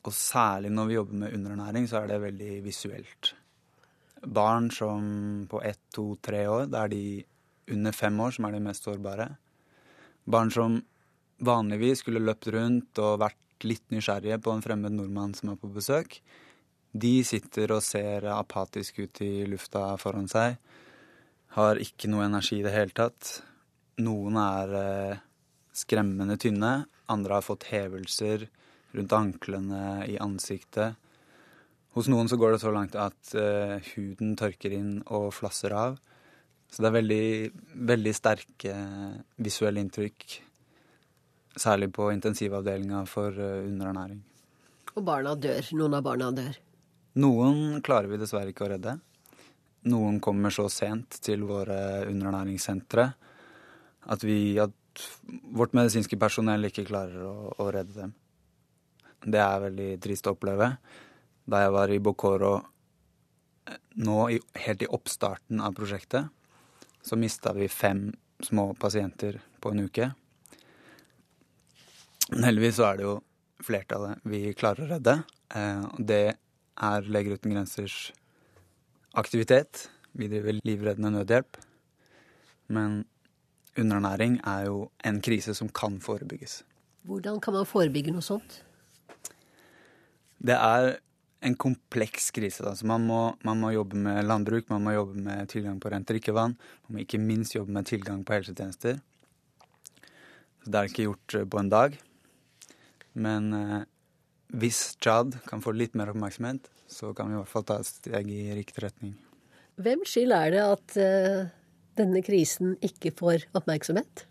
Og særlig når vi jobber med underernæring, så er det veldig visuelt. Barn som på ett, to, tre år, det er de under fem år som er de mest sårbare. Barn som vanligvis skulle løpt rundt og vært litt nysgjerrige på en fremmed nordmann som er på besøk, de sitter og ser apatisk ut i lufta foran seg. Har ikke noe energi i det hele tatt. Noen er eh, skremmende tynne. Andre har fått hevelser rundt anklene, i ansiktet. Hos noen så går det så langt at uh, huden tørker inn og flasser av. Så det er veldig, veldig sterke visuelle inntrykk. Særlig på intensivavdelinga for uh, underernæring. Og barna dør. Noen av barna dør. Noen klarer vi dessverre ikke å redde. Noen kommer så sent til våre underernæringssentre at, vi, at vårt medisinske personell ikke klarer å, å redde dem. Det er veldig trist å oppleve. Da jeg var i Bokoro nå nå, helt i oppstarten av prosjektet, så mista vi fem små pasienter på en uke. Men heldigvis så er det jo flertallet vi klarer å redde. Eh, det er Leger uten grensers aktivitet. Vi driver livreddende nødhjelp. Men underernæring er jo en krise som kan forebygges. Hvordan kan man forebygge noe sånt? Det er en kompleks krise. Altså man, må, man, må, jobbe med landbruk, man må jobbe med tilgang på rent drikkevann. Man må ikke minst jobbe med tilgang på helsetjenester. Så det er ikke gjort eh, på en dag. Men eh, hvis Tsjad kan få litt mer oppmerksomhet, så kan vi i hvert fall ta et steg i riktig retning. Hvem skyld er det at eh, denne krisen ikke får oppmerksomhet?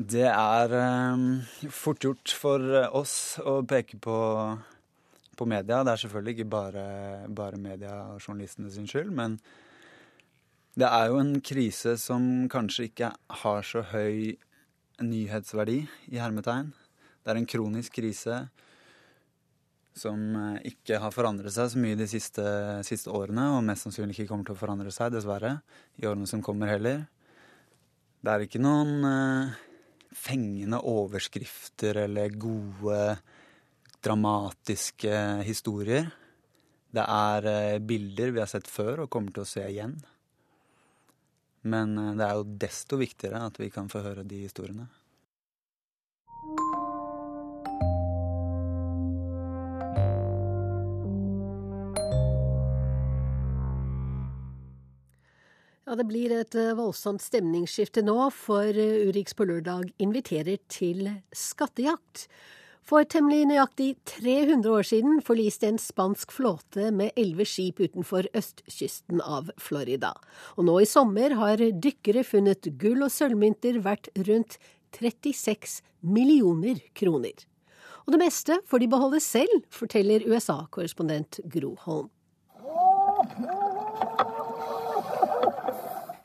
Det er um, fort gjort for oss å peke på, på media. Det er selvfølgelig ikke bare, bare media og journalistene sin skyld, men det er jo en krise som kanskje ikke har så høy nyhetsverdi, i hermetegn. Det er en kronisk krise som eh, ikke har forandret seg så mye de siste, siste, årene, og mest sannsynlig ikke kommer til å forandre seg, dessverre, i årene som kommer heller. Det er ikke noen uh, fengende overskrifter eller gode, dramatiske historier. Det er uh, bilder vi har sett før og kommer til å se igjen. Men uh, det er jo desto viktigere at vi kan få høre de historiene. Ja, Det blir et eh, voldsomt stemningsskifte nå, for eh, Urix på lørdag inviterer til skattejakt. For temmelig nøyaktig 300 år siden forliste en spansk flåte med elleve skip utenfor østkysten av Florida. Og nå i sommer har dykkere funnet gull- og sølvmynter verdt rundt 36 millioner kroner. Og det meste får de beholde selv, forteller USA-korrespondent Gro Holm.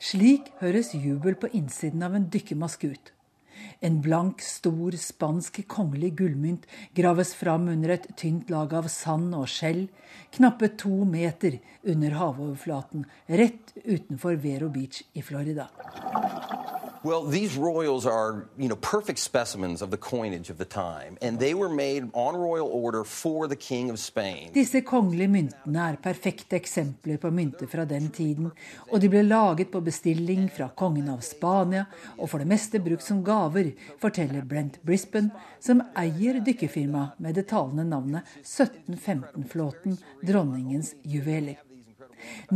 Slik høres jubel på innsiden av en dykkermaske ut. En blank, stor spansk kongelig gullmynt graves fram under et tynt lag av sand og skjell, knappe to meter under havoverflaten, rett utenfor Vero Beach i Florida. Well, these royals are, you know, perfect specimens of the coinage of the time, and they were made on royal order for the king of Spain. Disse kongelige myntene er perfekte eksempler på mynter fra den tiden, og de ble laget på bestilling fra kongen av Spania, og for det meste brukt som gaver, forteller Brent Brisbane, som eier dykkerfirmaet med det talende navnet 1715-flåten Dronningens juveler.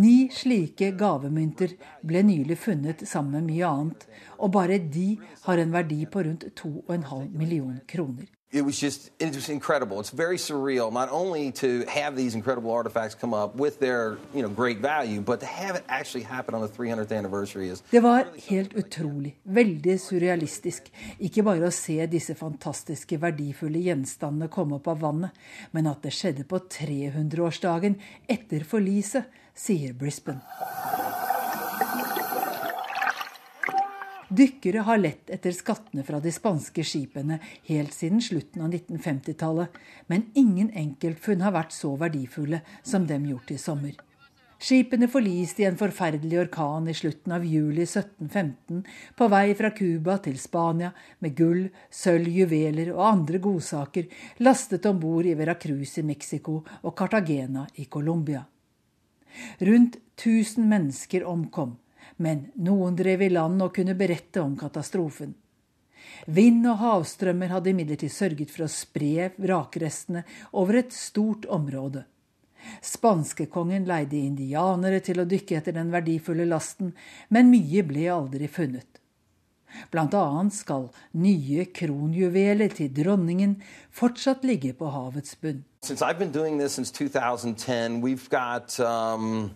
Ni slike gavemynter ble nylig funnet sammen med mye annet, og bare de har en verdi på rundt 2,5 million kroner. It was just it was incredible. It's very surreal not only to have these incredible artifacts come up with their, you know, great value, but to have it actually happen on the 300th anniversary is Det var helt utrolig, veldig surrealistisk, ikke bare å se disse fantastiske, verdifulle gjenstandene komme opp av vannet, men at det skjedde på 300-årsdagen etter forliset, sier Brisbane. Dykkere har lett etter skattene fra de spanske skipene helt siden slutten av 1950-tallet, men ingen enkeltfunn har vært så verdifulle som dem gjort i sommer. Skipene forliste i en forferdelig orkan i slutten av juli 1715 på vei fra Cuba til Spania med gull, sølv, juveler og andre godsaker lastet om bord i Veracruz i Mexico og Cartagena i Colombia. Rundt 1000 mennesker omkom, men noen drev i land og kunne berette om katastrofen. Vind og havstrømmer hadde imidlertid sørget for å spre vrakrestene over et stort område. Spanskekongen leide indianere til å dykke etter den verdifulle lasten, men mye ble aldri funnet. Blant annet skal nye kronjuveler til dronningen fortsatt ligge på havets bunn. Since I've been doing this since 2010, we've got um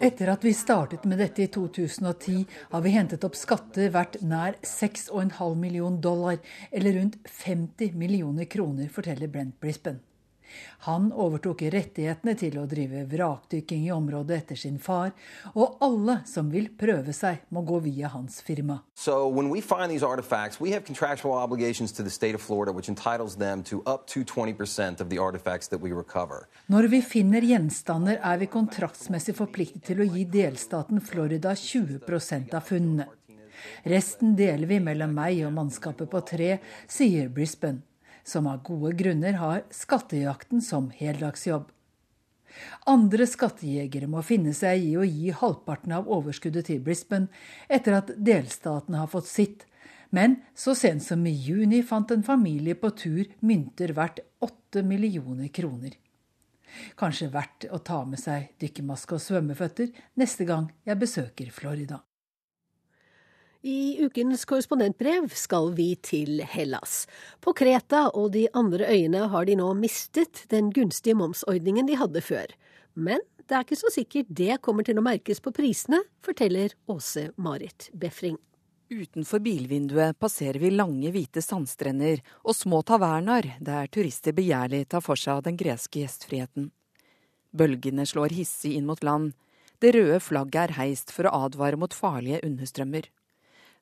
etter at vi startet med dette i 2010, har vi hentet opp skatter verdt nær 6,5 million dollar, eller rundt 50 millioner kroner, forteller Brent Brisbane. Han overtok rettighetene til å drive vrakdykking i området etter sin far, og alle som vil prøve seg, må gå via hans firma. So when we find these artifacts, we have contractual obligations to the state of Florida, which entitles them to up to 20% of the artifacts that we recover. Når vi finner gjenstander, er vi kontraktsmessig forpliktet til å gi delstaten Florida 20% av funnene. Resten deler vi mellom meg og mannskapet på tre, sier Brisbane som av gode grunner har skattejakten som heldagsjobb. Andre skattejegere må finne seg i å gi halvparten av overskuddet til Brisbane etter at delstaten har fått sitt, men så sent som i juni fant en familie på tur mynter verdt åtte millioner kroner. Kanskje verdt å ta med seg dykkermaske og svømmeføtter neste gang jeg besøker Florida. I ukens korrespondentbrev skal vi til Hellas. På Kreta og de andre øyene har de nå mistet den gunstige momsordningen de hadde før. Men det er ikke så sikkert det kommer til å merkes på prisene, forteller Åse Marit Befring. Utenfor bilvinduet passerer vi lange, hvite sandstrender og små tavernaer der turister begjærlig tar for seg av den greske gjestfriheten. Bølgene slår hissig inn mot land. Det røde flagget er heist for å advare mot farlige understrømmer.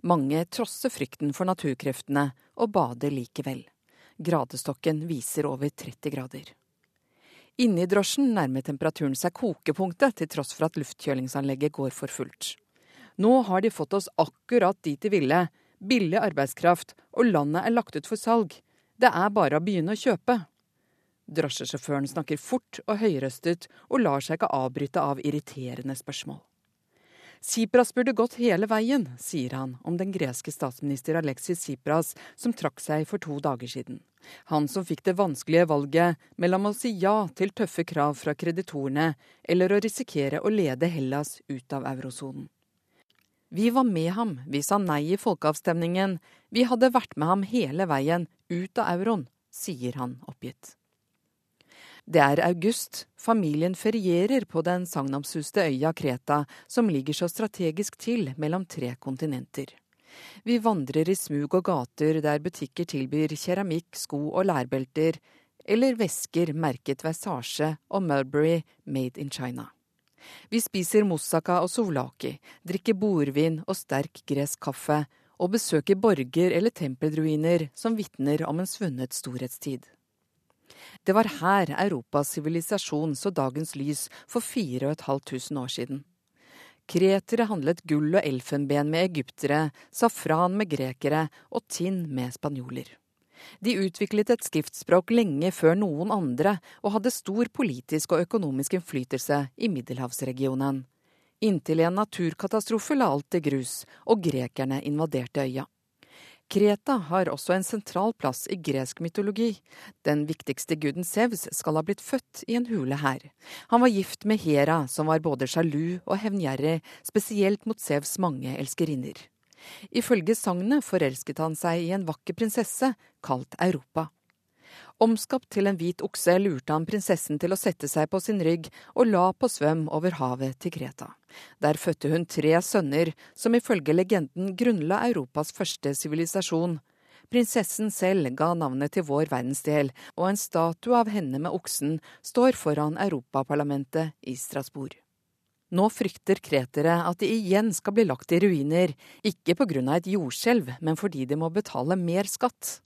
Mange trosser frykten for naturkreftene og bader likevel. Gradestokken viser over 30 grader. Inne i drosjen nærmer temperaturen seg kokepunktet, til tross for at luftkjølingsanlegget går for fullt. Nå har de fått oss akkurat dit de ville. Billig arbeidskraft, og landet er lagt ut for salg. Det er bare å begynne å kjøpe. Drosjesjåføren snakker fort og høyrøstet, og lar seg ikke avbryte av irriterende spørsmål. Sipras burde gått hele veien, sier han om den greske statsminister Alexis Sipras, som trakk seg for to dager siden. Han som fikk det vanskelige valget mellom å si ja til tøffe krav fra kreditorene, eller å risikere å lede Hellas ut av eurosonen. Vi var med ham, vi sa nei i folkeavstemningen, vi hadde vært med ham hele veien ut av euroen, sier han oppgitt. Det er august, familien ferierer på den sagnomsuste øya Kreta, som ligger så strategisk til mellom tre kontinenter. Vi vandrer i smug og gater der butikker tilbyr keramikk, sko og lærbelter, eller vesker merket Versage og Mulberry made in China. Vi spiser moussaka og souvlaki, drikker bordvin og sterk gresk kaffe, og besøker borger eller tempelruiner som vitner om en svunnet storhetstid. Det var her Europas sivilisasjon så dagens lys for 4500 år siden. Kretere handlet gull og elfenben med egyptere, safran med grekere og tinn med spanjoler. De utviklet et skriftspråk lenge før noen andre, og hadde stor politisk og økonomisk innflytelse i middelhavsregionen. Inntil en naturkatastrofe la alt til grus, og grekerne invaderte øya. Kreta har også en sentral plass i gresk mytologi. Den viktigste guden Sevs skal ha blitt født i en hule her. Han var gift med Hera, som var både sjalu og hevngjerrig, spesielt mot Sevs mange elskerinner. Ifølge sagnet forelsket han seg i en vakker prinsesse kalt Europa. Omskapt til en hvit okse lurte han prinsessen til å sette seg på sin rygg og la på svøm over havet til Kreta. Der fødte hun tre sønner, som ifølge legenden grunnla Europas første sivilisasjon. Prinsessen selv ga navnet til vår verdensdel, og en statue av henne med oksen står foran Europaparlamentet i Strasbourg. Nå frykter kretere at de igjen skal bli lagt i ruiner, ikke pga. et jordskjelv, men fordi de må betale mer skatt.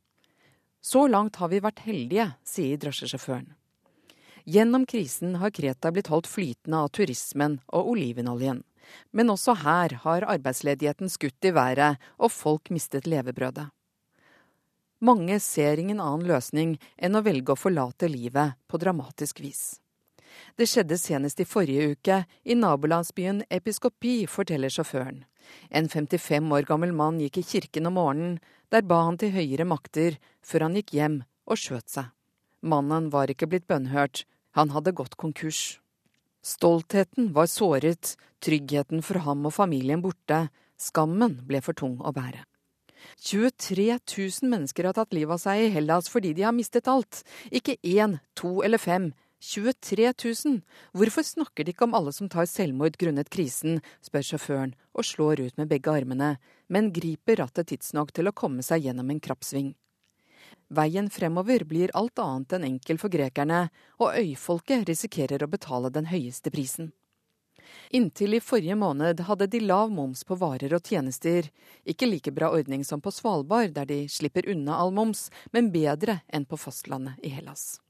Så langt har vi vært heldige, sier drosjesjåføren. Gjennom krisen har Kreta blitt holdt flytende av turismen og olivenoljen. Men også her har arbeidsledigheten skutt i været og folk mistet levebrødet. Mange ser ingen annen løsning enn å velge å forlate livet på dramatisk vis. Det skjedde senest i forrige uke, i nabolandsbyen Episkopi, forteller sjåføren. En 55 år gammel mann gikk i kirken om morgenen, der ba han til høyere makter, før han gikk hjem og skjøt seg. Mannen var ikke blitt bønnhørt, han hadde gått konkurs. Stoltheten var såret, tryggheten for ham og familien borte, skammen ble for tung å bære. 23 000 mennesker har tatt livet av seg i Hellas fordi de har mistet alt. Ikke én, to eller fem, 23 000! Hvorfor snakker de ikke om alle som tar selvmord grunnet krisen, spør sjåføren og slår ut med begge armene, men griper rattet tidsnok til å komme seg gjennom en krappsving. Veien fremover blir alt annet enn enkel for grekerne, og øyfolket risikerer å betale den høyeste prisen. Inntil i forrige måned hadde de lav moms på varer og tjenester. Ikke like bra ordning som på Svalbard, der de slipper unna all moms, men bedre enn på fastlandet i Hellas.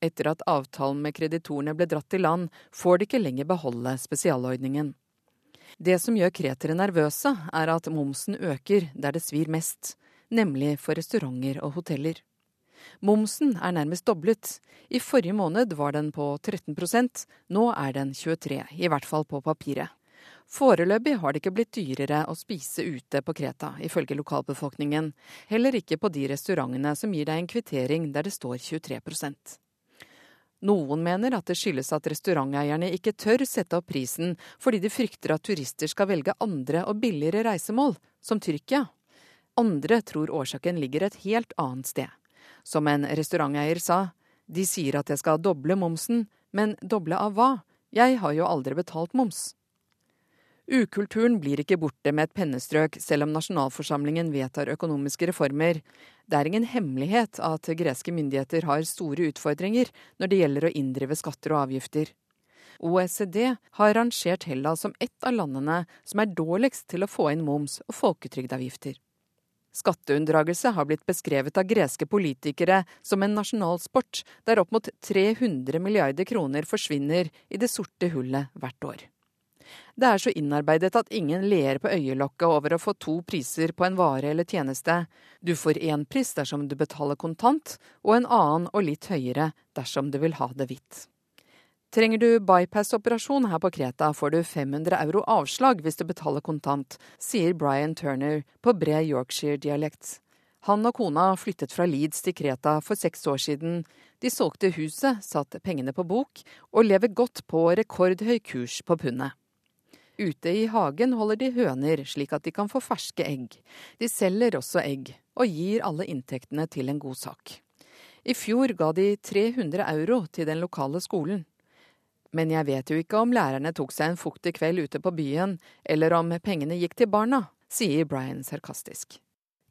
Etter at avtalen med kreditorene ble dratt i land, får de ikke lenger beholde spesialordningen. Det som gjør kretere nervøse, er at momsen øker der det svir mest, nemlig for restauranter og hoteller. Momsen er nærmest doblet. I forrige måned var den på 13% nå er den 23 i hvert fall på papiret. Foreløpig har det ikke blitt dyrere å spise ute på Kreta, ifølge lokalbefolkningen. Heller ikke på de restaurantene som gir deg en kvittering der det står 23 Noen mener at det skyldes at restauranteierne ikke tør sette opp prisen fordi de frykter at turister skal velge andre og billigere reisemål, som Tyrkia. Andre tror årsaken ligger et helt annet sted. Som en restauranteier sa, de sier at jeg skal doble momsen, men doble av hva? Jeg har jo aldri betalt moms. Ukulturen blir ikke borte med et pennestrøk, selv om nasjonalforsamlingen vedtar økonomiske reformer. Det er ingen hemmelighet at greske myndigheter har store utfordringer når det gjelder å inndrive skatter og avgifter. OECD har rangert Hellas som ett av landene som er dårligst til å få inn moms og folketrygdavgifter. Skatteunndragelse har blitt beskrevet av greske politikere som en nasjonalsport, der opp mot 300 milliarder kroner forsvinner i det sorte hullet hvert år. Det er så innarbeidet at ingen ler på øyelokket over å få to priser på en vare eller tjeneste. Du får én pris dersom du betaler kontant, og en annen og litt høyere dersom du vil ha det hvitt. Trenger du bypass-operasjon her på Kreta, får du 500 euro avslag hvis du betaler kontant, sier Brian Turner på bred Yorkshire-dialekt. Han og kona flyttet fra Leeds til Kreta for seks år siden. De solgte huset, satte pengene på bok og lever godt på rekordhøy kurs på pundet. Ute i hagen holder de høner slik at de kan få ferske egg. De selger også egg, og gir alle inntektene til en god sak. I fjor ga de 300 euro til den lokale skolen. Men jeg vet jo ikke om lærerne tok seg en fuktig kveld ute på byen, eller om pengene gikk til barna, sier Brian sarkastisk.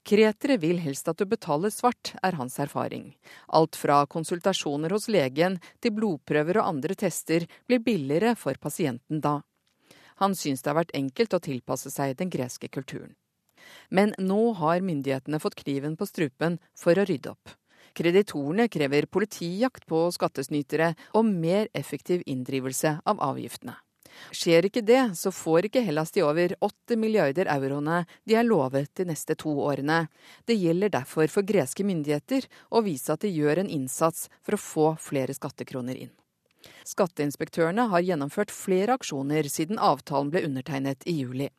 Kretere vil helst at du betaler svart, er hans erfaring. Alt fra konsultasjoner hos legen til blodprøver og andre tester blir billigere for pasienten da. Han syns det har vært enkelt å tilpasse seg den greske kulturen. Men nå har myndighetene fått kniven på strupen for å rydde opp. Kreditorene krever politijakt på skattesnytere og mer effektiv inndrivelse av avgiftene. Skjer ikke det, så får ikke Hellas de over 8 milliarder euroene de er lovet de neste to årene. Det gjelder derfor for greske myndigheter å vise at de gjør en innsats for å få flere skattekroner inn. Skatteinspektørene har gjennomført flere aksjoner siden avtalen ble undertegnet i juli.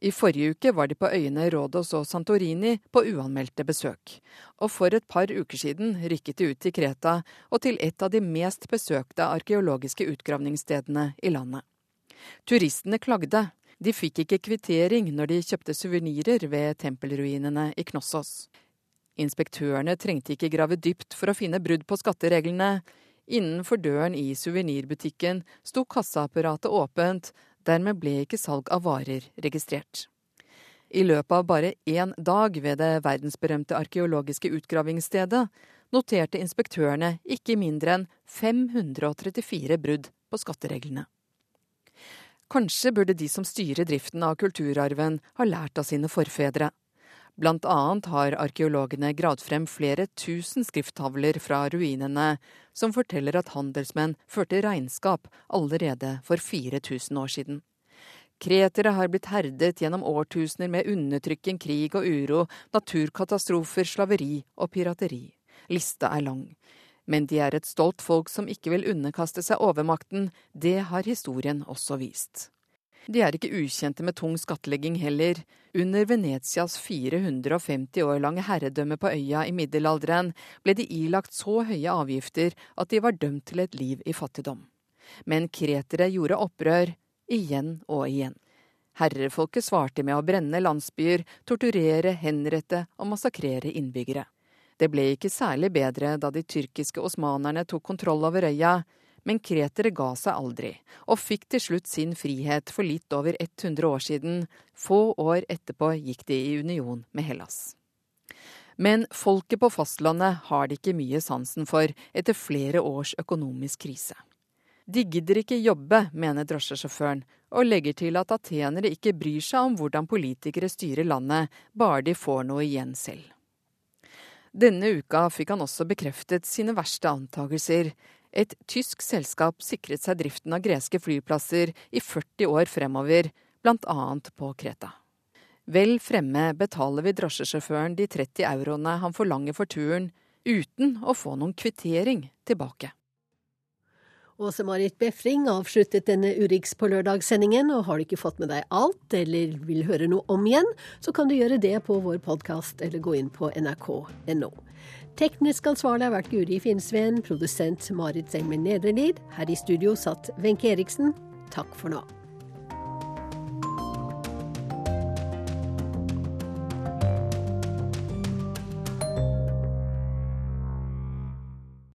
I forrige uke var de på øyene Rådos og Santorini på uanmeldte besøk. Og for et par uker siden rykket de ut til Kreta og til et av de mest besøkte arkeologiske utgravningsstedene i landet. Turistene klagde. De fikk ikke kvittering når de kjøpte suvenirer ved tempelruinene i Knossos. Inspektørene trengte ikke grave dypt for å finne brudd på skattereglene. Innenfor døren i suvenirbutikken sto kassaapparatet åpent, Dermed ble ikke salg av varer registrert. I løpet av bare én dag ved det verdensberømte arkeologiske utgravingsstedet noterte inspektørene ikke mindre enn 534 brudd på skattereglene. Kanskje burde de som styrer driften av kulturarven, ha lært av sine forfedre. Blant annet har arkeologene gravd frem flere tusen skrifttavler fra ruinene, som forteller at handelsmenn førte regnskap allerede for 4000 år siden. Kretere har blitt herdet gjennom årtusener med undertrykking, krig og uro, naturkatastrofer, slaveri og pirateri. Lista er lang. Men de er et stolt folk som ikke vil underkaste seg overmakten, det har historien også vist. De er ikke ukjente med tung skattlegging heller. Under Venetias 450 år lange herredømme på øya i middelalderen ble de ilagt så høye avgifter at de var dømt til et liv i fattigdom. Men kretere gjorde opprør, igjen og igjen. Herrefolket svarte med å brenne landsbyer, torturere, henrette og massakrere innbyggere. Det ble ikke særlig bedre da de tyrkiske osmanerne tok kontroll over øya, men kretere ga seg aldri, og fikk til slutt sin frihet for litt over 100 år siden. Få år etterpå gikk de i union med Hellas. Men folket på fastlandet har de ikke mye sansen for etter flere års økonomisk krise. De gidder ikke jobbe, mener drosjesjåføren, og legger til at atenere ikke bryr seg om hvordan politikere styrer landet, bare de får noe igjen selv. Denne uka fikk han også bekreftet sine verste antagelser. Et tysk selskap sikret seg driften av greske flyplasser i 40 år fremover, bl.a. på Kreta. Vel fremme betaler vi drosjesjåføren de 30 euroene han forlanger for turen, uten å få noen kvittering tilbake. Åse Marit Befring avsluttet denne Urix på lørdag-sendingen, og har du ikke fått med deg alt, eller vil høre noe om igjen, så kan du gjøre det på vår podkast eller gå inn på nrk.no. Teknisk ansvarlig har vært Guri Finnsveen, produsent Marit Zengmen Nedrelid. Her i studio satt Wenche Eriksen. Takk for nå.